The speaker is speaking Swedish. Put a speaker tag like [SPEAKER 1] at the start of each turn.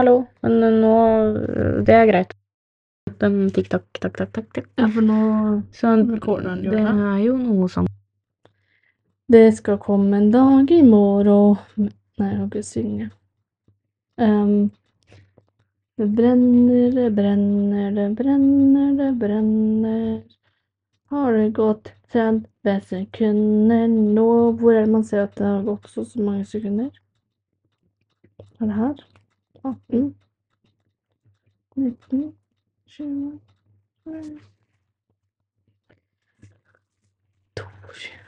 [SPEAKER 1] Hallo, men nå Det er greit. Den tikk-takk, takk, takk.
[SPEAKER 2] Ja, for nå
[SPEAKER 1] Så
[SPEAKER 2] recorder den jo,
[SPEAKER 1] det er jo noe sånn
[SPEAKER 2] Det skal komme en dag i morgen Nei, jeg kan ikke synge. Ehm, det brenner, det brenner, det brenner, det brenner. Har det gått 30 sekunder nå? Hvor er det man ser at det har gått så, så mange sekunder? Er det her? 앞이 느낌 실물 동무실